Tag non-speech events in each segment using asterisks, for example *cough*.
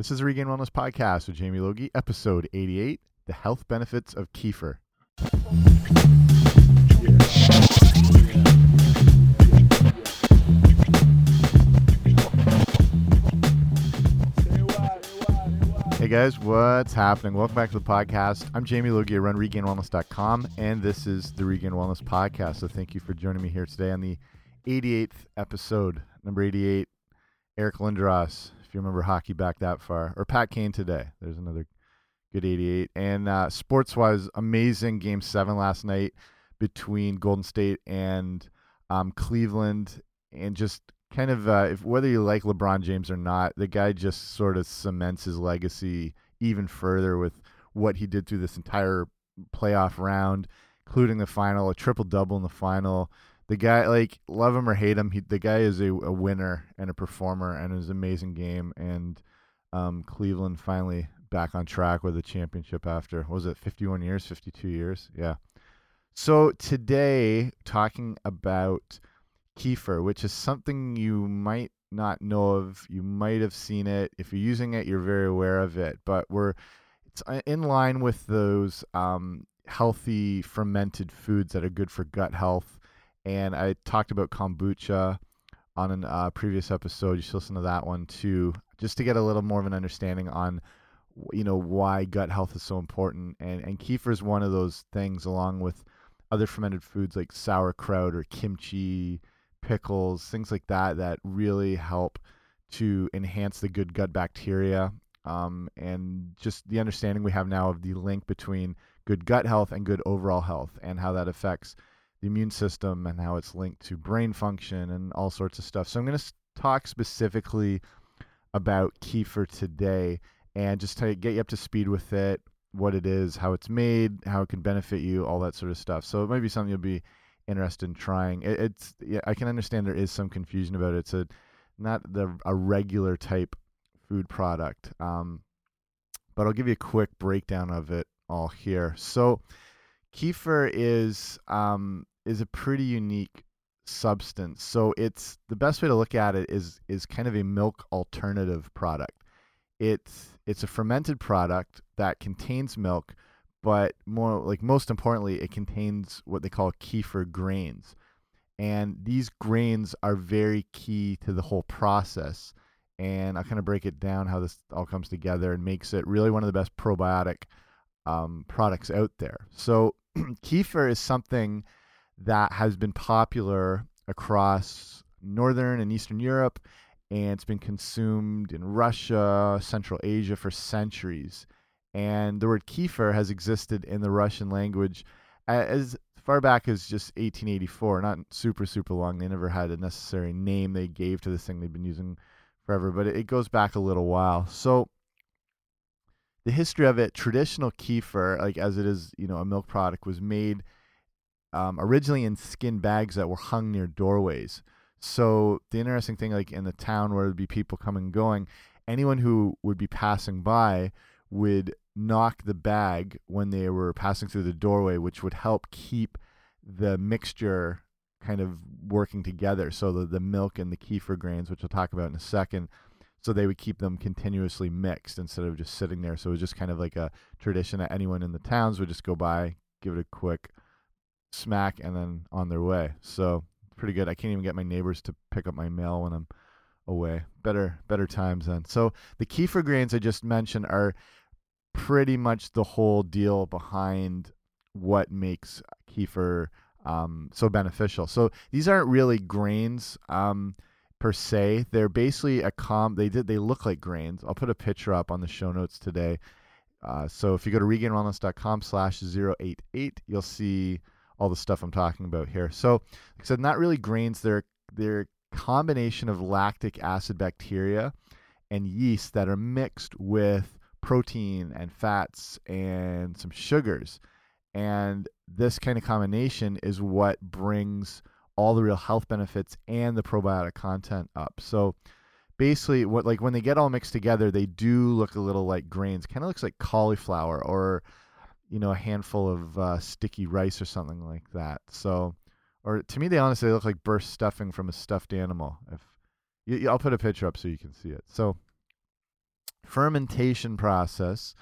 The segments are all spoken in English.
This is the Regained Wellness Podcast with Jamie Logie, episode 88 The Health Benefits of Kefir. Hey guys, what's happening? Welcome back to the podcast. I'm Jamie Logie. I run regainedwellness.com, and this is the Regained Wellness Podcast. So thank you for joining me here today on the 88th episode, number 88. Eric Lindros, if you remember hockey back that far, or Pat Kane today. There's another good 88. And uh, sports wise, amazing game seven last night between Golden State and um, Cleveland, and just kind of uh, if whether you like LeBron James or not, the guy just sort of cements his legacy even further with what he did through this entire playoff round, including the final, a triple double in the final. The guy, like, love him or hate him, he, the guy is a, a winner and a performer, and it was an amazing game. And um, Cleveland finally back on track with a championship after was it 51 years, 52 years? Yeah. So today, talking about kefir, which is something you might not know of. You might have seen it. If you're using it, you're very aware of it. But we're it's uh, in line with those um, healthy fermented foods that are good for gut health. And I talked about kombucha on a uh, previous episode. You should listen to that one too, just to get a little more of an understanding on you know why gut health is so important. And and kefir is one of those things, along with other fermented foods like sauerkraut or kimchi pickles, things like that, that really help to enhance the good gut bacteria um, and just the understanding we have now of the link between good gut health and good overall health and how that affects the immune system and how it's linked to brain function and all sorts of stuff. So I'm going to talk specifically about kefir today and just to get you up to speed with it, what it is, how it's made, how it can benefit you, all that sort of stuff. So it might be something you'll be interested in trying. It, it's yeah, I can understand there is some confusion about it. It's a not the a regular type food product. Um, but I'll give you a quick breakdown of it all here. So kefir is um, is a pretty unique substance. So it's the best way to look at it is is kind of a milk alternative product. It's it's a fermented product that contains milk but more like most importantly, it contains what they call kefir grains. And these grains are very key to the whole process. And I'll kind of break it down how this all comes together and makes it really one of the best probiotic um, products out there. So, *clears throat* kefir is something that has been popular across Northern and Eastern Europe, and it's been consumed in Russia, Central Asia for centuries and the word kefir has existed in the Russian language as far back as just 1884. Not super super long. They never had a necessary name they gave to this thing they've been using forever, but it goes back a little while. So the history of it, traditional kefir, like as it is, you know, a milk product, was made um, originally in skin bags that were hung near doorways. So the interesting thing, like in the town where there'd be people coming and going, anyone who would be passing by would knock the bag when they were passing through the doorway, which would help keep the mixture kind of working together. So the, the milk and the kefir grains, which we'll talk about in a second, so they would keep them continuously mixed instead of just sitting there. So it was just kind of like a tradition that anyone in the towns would just go by, give it a quick smack, and then on their way. So pretty good. I can't even get my neighbors to pick up my mail when I'm away. Better better times then. So the kefir grains I just mentioned are pretty much the whole deal behind what makes kefir um, so beneficial. So these aren't really grains um, per se. They're basically a com. They did. They look like grains. I'll put a picture up on the show notes today. Uh, so if you go to regainedwellness.com slash 088, you'll see all the stuff I'm talking about here. So like I said, not really grains. They're they're a combination of lactic acid bacteria and yeast that are mixed with protein and fats and some sugars. And this kind of combination is what brings all the real health benefits and the probiotic content up. So basically what like when they get all mixed together, they do look a little like grains. Kind of looks like cauliflower or you know a handful of uh, sticky rice or something like that. So or to me they honestly look like burst stuffing from a stuffed animal. If you, I'll put a picture up so you can see it. So fermentation process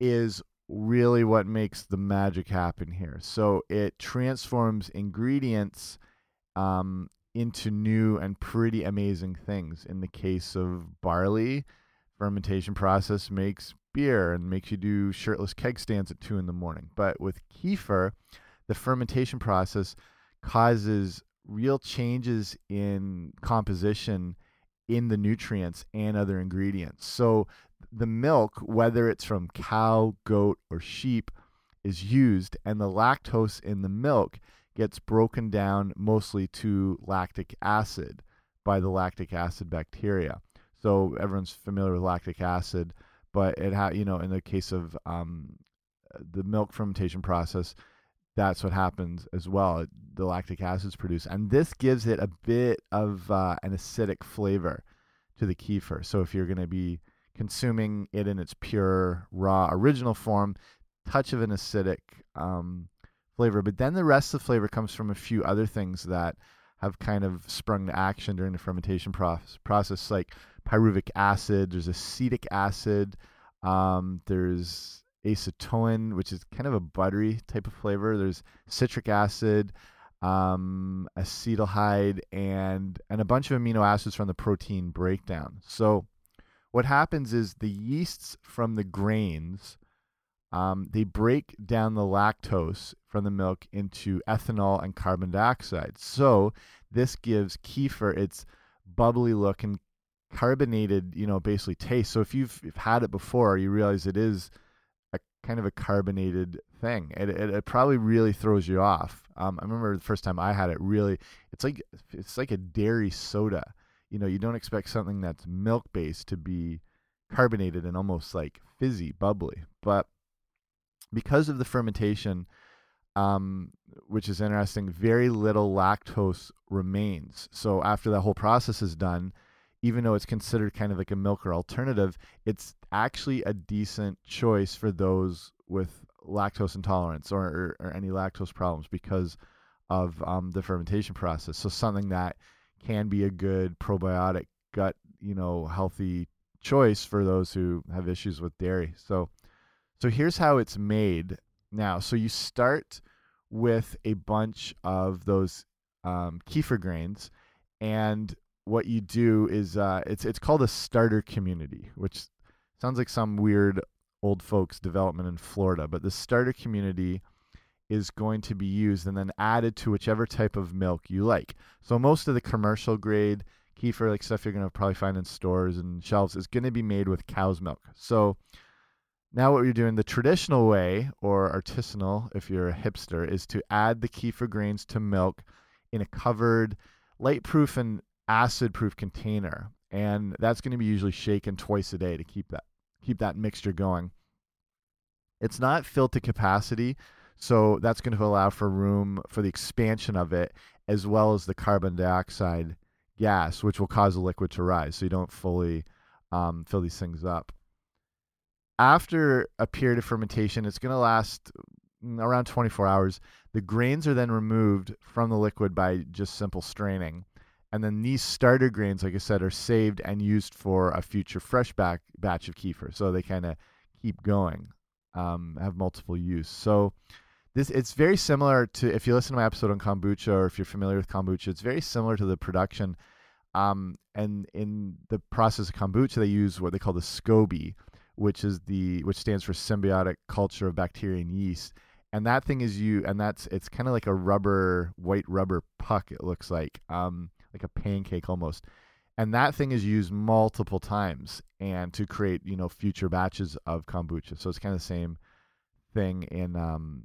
is really what makes the magic happen here. So it transforms ingredients um, into new and pretty amazing things. In the case of barley, fermentation process makes beer and makes you do shirtless keg stands at two in the morning. But with kefir, the fermentation process causes real changes in composition in the nutrients and other ingredients. So the milk, whether it's from cow, goat, or sheep, is used, and the lactose in the milk gets broken down mostly to lactic acid by the lactic acid bacteria. So everyone's familiar with lactic acid, but it ha- you know in the case of um, the milk fermentation process, that's what happens as well. The lactic acid is produced, and this gives it a bit of uh, an acidic flavor to the kefir. So if you're going to be consuming it in its pure, raw, original form, touch of an acidic um, flavor. But then the rest of the flavor comes from a few other things that have kind of sprung to action during the fermentation process, process like pyruvic acid, there's acetic acid, um, there's acetoin, which is kind of a buttery type of flavor. There's citric acid, um, acetaldehyde, and and a bunch of amino acids from the protein breakdown. So what happens is the yeasts from the grains um, they break down the lactose from the milk into ethanol and carbon dioxide. So this gives kefir its bubbly look and carbonated, you know, basically taste. So if you've, had it before, you realize it is a kind of a carbonated thing. It, it, it probably really throws you off. Um, I remember the first time I had it. Really, it's like it's like a dairy soda. You know, you don't expect something that's milk based to be carbonated and almost like fizzy, bubbly. But because of the fermentation, um, which is interesting, very little lactose remains. So after that whole process is done, even though it's considered kind of like a milk or alternative, it's actually a decent choice for those with lactose intolerance or, or, or any lactose problems because of um, the fermentation process. So something that can be a good probiotic gut, you know, healthy choice for those who have issues with dairy. So so here's how it's made now. So you start with a bunch of those um, kefir grains, and what you do is uh, it's it's called a starter community, which sounds like some weird old folks development in Florida. But the starter community is going to be used and then added to whichever type of milk you like. So most of the commercial grade kefir, like stuff you're going to probably find in stores and shelves, is going to be made with cow's milk. So now, what you're doing the traditional way, or artisanal if you're a hipster, is to add the kefir grains to milk in a covered, light proof and acid proof container. And that's going to be usually shaken twice a day to keep that keep that mixture going. It's not filled to capacity, so that's going to allow for room for the expansion of it as well as the carbon dioxide gas, which will cause the liquid to rise. So you don't fully um, fill these things up after a period of fermentation, it's going to last mm, around 24 hours. The grains are then removed from the liquid by just simple straining. And then these starter grains, like I said, are saved and used for a future fresh back batch of kefir. So they kind of keep going, um, have multiple use. So this it's very similar to if you listen to my episode on kombucha or if you're familiar with kombucha, it's very similar to the production. Um, and in the process of kombucha, they use what they call the SCOBY, which is the which stands for symbiotic culture of bacteria and yeast. And that thing is you, and that's it's kind of like a rubber, white rubber puck. It looks like, um, like a pancake almost. And that thing is used multiple times, and to create you know future batches of kombucha. So it's kind of the same thing in um,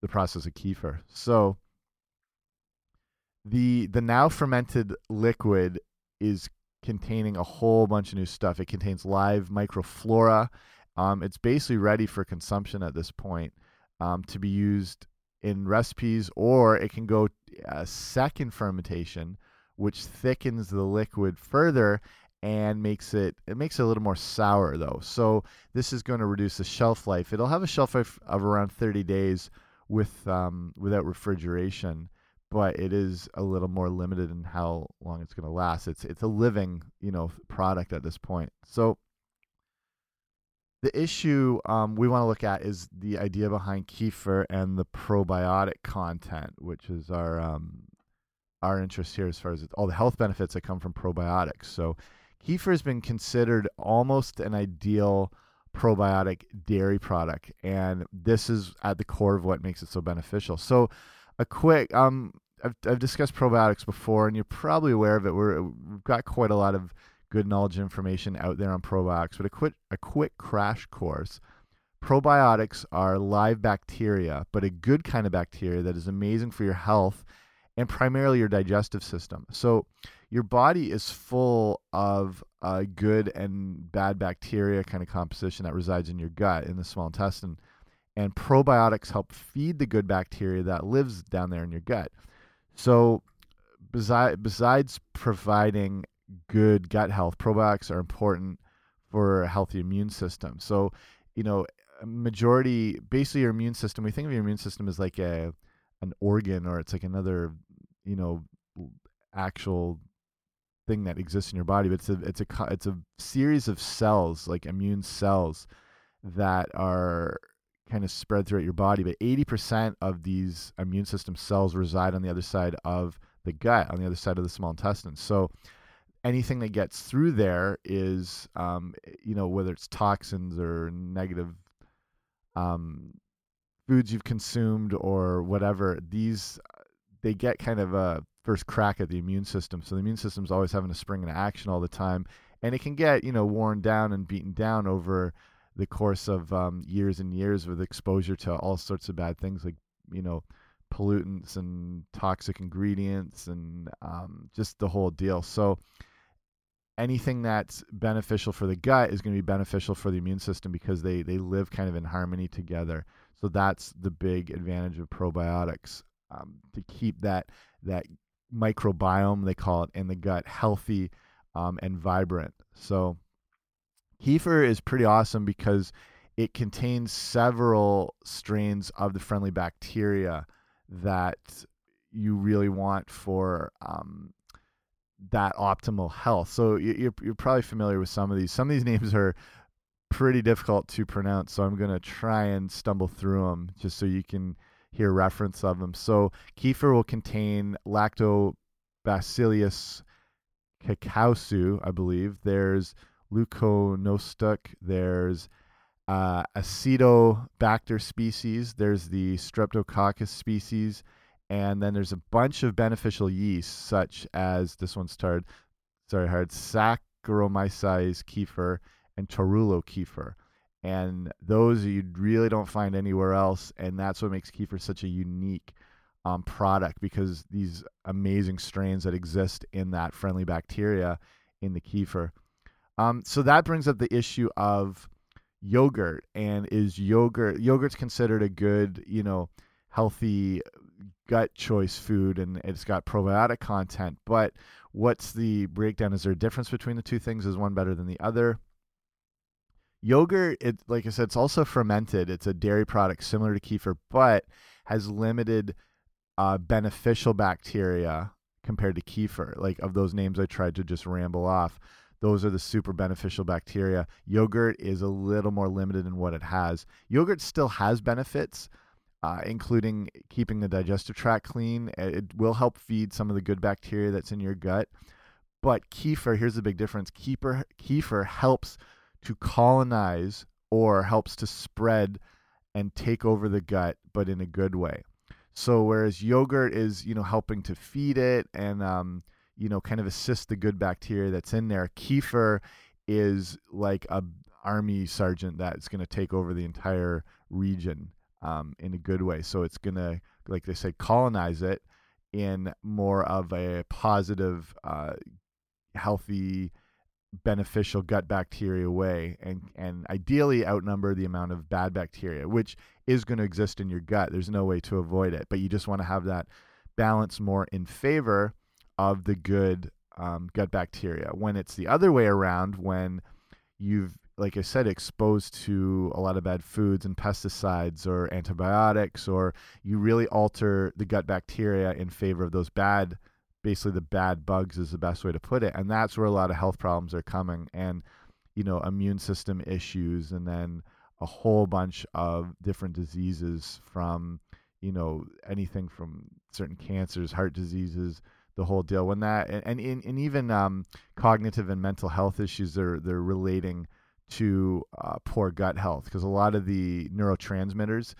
the process of kefir. So the the now fermented liquid is containing a whole bunch of new stuff. It contains live microflora. Um, it's basically ready for consumption at this point um, to be used in recipes, or it can go a second fermentation, which thickens the liquid further and makes it it makes it a little more sour though. So this is going to reduce the shelf life. It'll have a shelf life of around 30 days with um, without refrigeration but it is a little more limited in how long it's going to last. It's it's a living, you know, product at this point. So the issue um, we want to look at is the idea behind kefir and the probiotic content, which is our um, our interest here as far as all the health benefits that come from probiotics. So, kefir has been considered almost an ideal probiotic dairy product, and this is at the core of what makes it so beneficial. So, a quick um, I've I've discussed probiotics before, and you're probably aware of it. We're, we've got quite a lot of good knowledge information out there on probiotics, but a quick a quick crash course. Probiotics are live bacteria, but a good kind of bacteria that is amazing for your health and primarily your digestive system. So your body is full of uh, good and bad bacteria kind of composition that resides in your gut in the small intestine and probiotics help feed the good bacteria that lives down there in your gut so besides providing good gut health. Probiotics are important for a healthy immune system. So, you know, majority basically your immune system, we think of your immune system as like a an organ or it's like another, you know, actual thing that exists in your body, but it's a it's a it's a series of cells, like immune cells that are kind of spread throughout your body, but 80% of these immune system cells reside on the other side of the gut, on the other side of the small intestine. So anything that gets through there is, um, you know, whether it's toxins or negative um, foods you've consumed or whatever, these they get kind of a first crack at the immune system. So the immune system's always having to spring into action all the time, and it can get you know worn down and beaten down over the course of um, years and years with exposure to all sorts of bad things like you know pollutants and toxic ingredients and um, just the whole deal. So anything that's beneficial for the gut is going to be beneficial for the immune system because they they live kind of in harmony together. So that's the big advantage of probiotics um, to keep that that microbiome they call it in the gut healthy um, and vibrant. So kefir is pretty awesome because it contains several strains of the friendly bacteria that you really want for um, that optimal health. So you're you're probably familiar with some of these. Some of these *laughs* names are pretty difficult to pronounce, so I'm going to try and stumble through them just so you can hear reference of them. So kefir will contain lactobacillus cacao, I believe. There's leuconostoc. There's uh, Acetobacter species. There's the Streptococcus species and then there's a bunch of beneficial yeasts such as this one's started sorry hard Saccharomyces kefir and Torula kefir. And those you really don't find anywhere else and that's what makes kefir such a unique um, product because these amazing strains that exist in that friendly bacteria in the kefir. Um, so that brings up the issue of yogurt and is yogurt yogurt's considered a good you know healthy gut choice food and it's got probiotic content. But what's the breakdown? Is there a difference between the two things? Is one better than the other? Yogurt, it like I said, it's also fermented. It's a dairy product similar to kefir, but has limited uh, beneficial bacteria compared to kefir. Like of those names I tried to just ramble off, those are the super beneficial bacteria. Yogurt is a little more limited in what it has. Yogurt still has benefits, uh, including keeping the digestive tract clean. It will help feed some of the good bacteria that's in your gut. But kefir, here's the big difference kefir, kefir helps to colonize or helps to spread and take over the gut, but in a good way. So whereas yogurt is, you know, helping to feed it and, um, you know, kind of assist the good bacteria that's in there, kefir is like a army sergeant that's going to take over the entire region um, in a good way. So it's going to, like they say, colonize it in more of a positive, uh, healthy, beneficial gut bacteria way and and ideally outnumber the amount of bad bacteria which is going to exist in your gut there's no way to avoid it but you just want to have that balance more in favor of the good um, gut bacteria when it's the other way around when you've like I said, exposed to a lot of bad foods and pesticides or antibiotics, or you really alter the gut bacteria in favor of those bad, basically the bad bugs is the best way to put it. And that's where a lot of health problems are coming. And you know, immune system issues, and then a whole bunch of different diseases from, you know, anything from certain cancers, heart diseases, the whole deal. When that and and, and even um, cognitive and mental health issues, they're they're relating to uh, poor gut health because a lot of the neurotransmitters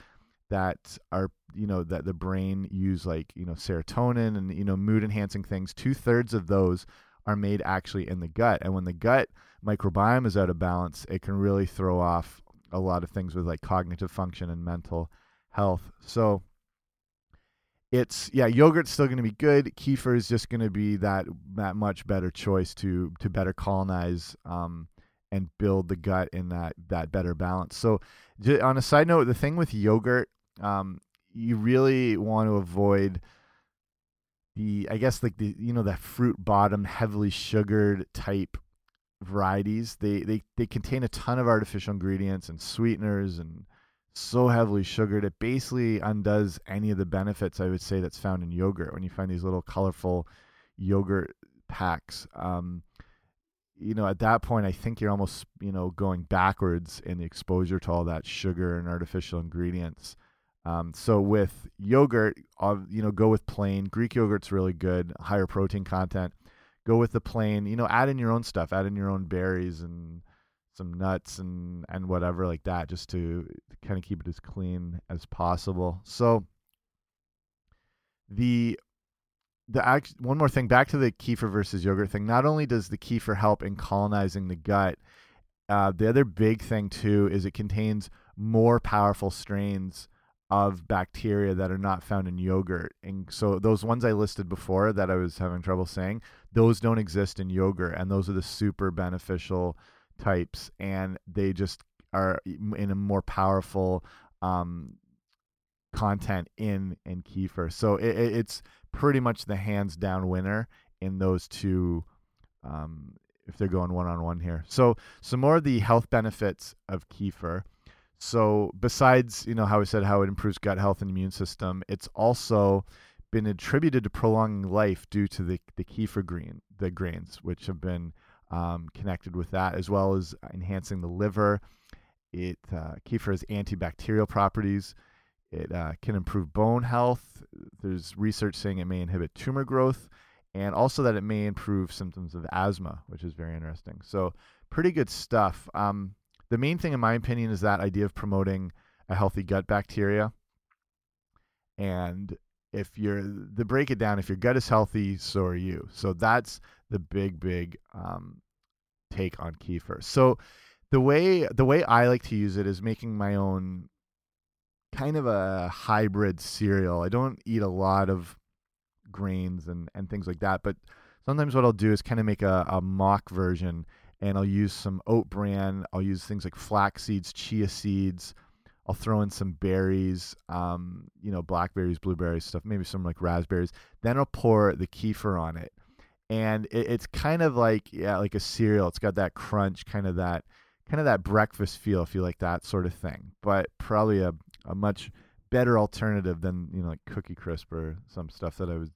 that are you know that the brain use like you know serotonin and you know mood enhancing things two thirds of those are made actually in the gut. And when the gut microbiome is out of balance it can really throw off a lot of things with like cognitive function and mental health. So it's yeah yogurt's still going to be good. Kefir is just going to be that that much better choice to to better colonize um, and build the gut in that that better balance so on a side note the thing with yogurt um, you really want to avoid the I guess like the you know that fruit bottom heavily sugared type varieties. They they they contain a ton of artificial ingredients and sweeteners and so heavily sugared it basically undoes any of the benefits I would say that's found in yogurt when you find these little colorful yogurt packs. Um, you know, at that point, I think you're almost, you know, going backwards in the exposure to all that sugar and artificial ingredients. Um, so with yogurt, uh, you know, go with plain. Greek yogurt's really good, higher protein content. Go with the plain. You know, add in your own stuff. Add in your own berries and some nuts and and whatever like that, just to kind of keep it as clean as possible. So the the act, one more thing back to the kefir versus yogurt thing. Not only does the kefir help in colonizing the gut, uh, the other big thing too is it contains more powerful strains of bacteria that are not found in yogurt. And so those ones I listed before that I was having trouble saying, those don't exist in yogurt and those are the super beneficial types and they just are in a more powerful um, content in in kefir. So it, it's pretty much the hands down winner in those two um, if they're going one on one here. So some more of the health benefits of kefir. So besides, you know, how I said how it improves gut health and immune system, it's also been attributed to prolonging life due to the the kefir green, the grains, which have been um, connected with that, as well as enhancing the liver. It uh, kefir has antibacterial properties. It uh, can improve bone health. There's research saying it may inhibit tumor growth, and also that it may improve symptoms of asthma, which is very interesting. So pretty good stuff. Um, the main thing, in my opinion, is that idea of promoting a healthy gut bacteria. And if you're the break it down, if your gut is healthy, so are you. So that's the big, big um, take on kefir. So the way the way I like to use it is making my own kind of a hybrid cereal. I don't eat a lot of grains and and things like that, but sometimes what I'll do is kind of make a, a mock version and I'll use some oat bran. I'll use things like flax seeds, chia seeds. I'll throw in some berries, um, you know, blackberries, blueberries, stuff, maybe some like raspberries. Then I'll pour the kefir on it, and it, it's kind of like yeah, like a cereal. It's got that crunch, kind of that, kind of that breakfast feel, if you like that sort of thing. But probably a a much better alternative than you know like Cookie Crisp or some stuff that I was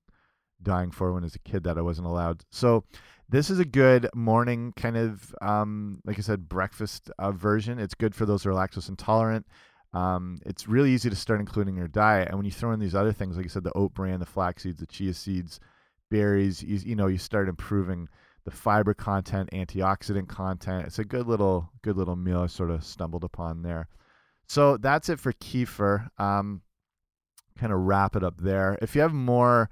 dying for when I was a kid that I wasn't allowed. So this is a good morning kind of, um, like I said, breakfast uh, version. It's good for those who are lactose intolerant. Um, it's really easy to start including in your diet. And when you throw in these other things, like I said, the oat bran, the flax seeds, the chia seeds, berries, you, you know, you start improving the fiber content, antioxidant content. It's a good little, good little meal I sort of stumbled upon there. So that's it for kefir. Um, kind of wrap it up there. If you have more,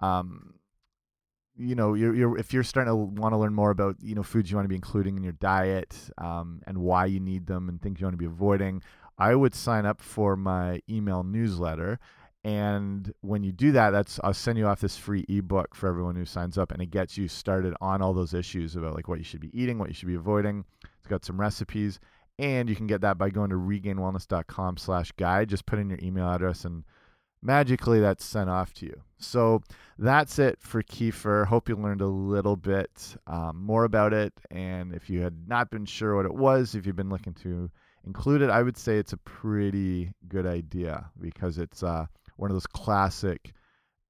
um, you know, you're, you're if you're starting to want to learn more about you know foods you want to be including in your diet um, and why you need them and things you want to be avoiding, I would sign up for my email newsletter. And when you do that, that's I'll send you off this free ebook for everyone who signs up, and it gets you started on all those issues about like what you should be eating, what you should be avoiding. It's got some recipes, and you can get that by going to regainedwellness.com/guide. Just put in your email address and magically that's sent off to you. So that's it for kefir. Hope you learned a little bit um, more about it. And if you had not been sure what it was, if you've been looking to include it, I would say it's a pretty good idea because it's uh, one of those classic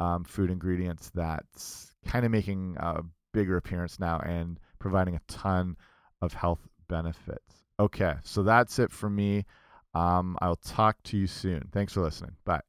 um, food ingredients that's kind of making a bigger appearance now and providing a ton of health benefits. Okay, so that's it for me. Um, I'll talk to you soon. Thanks for listening. Bye.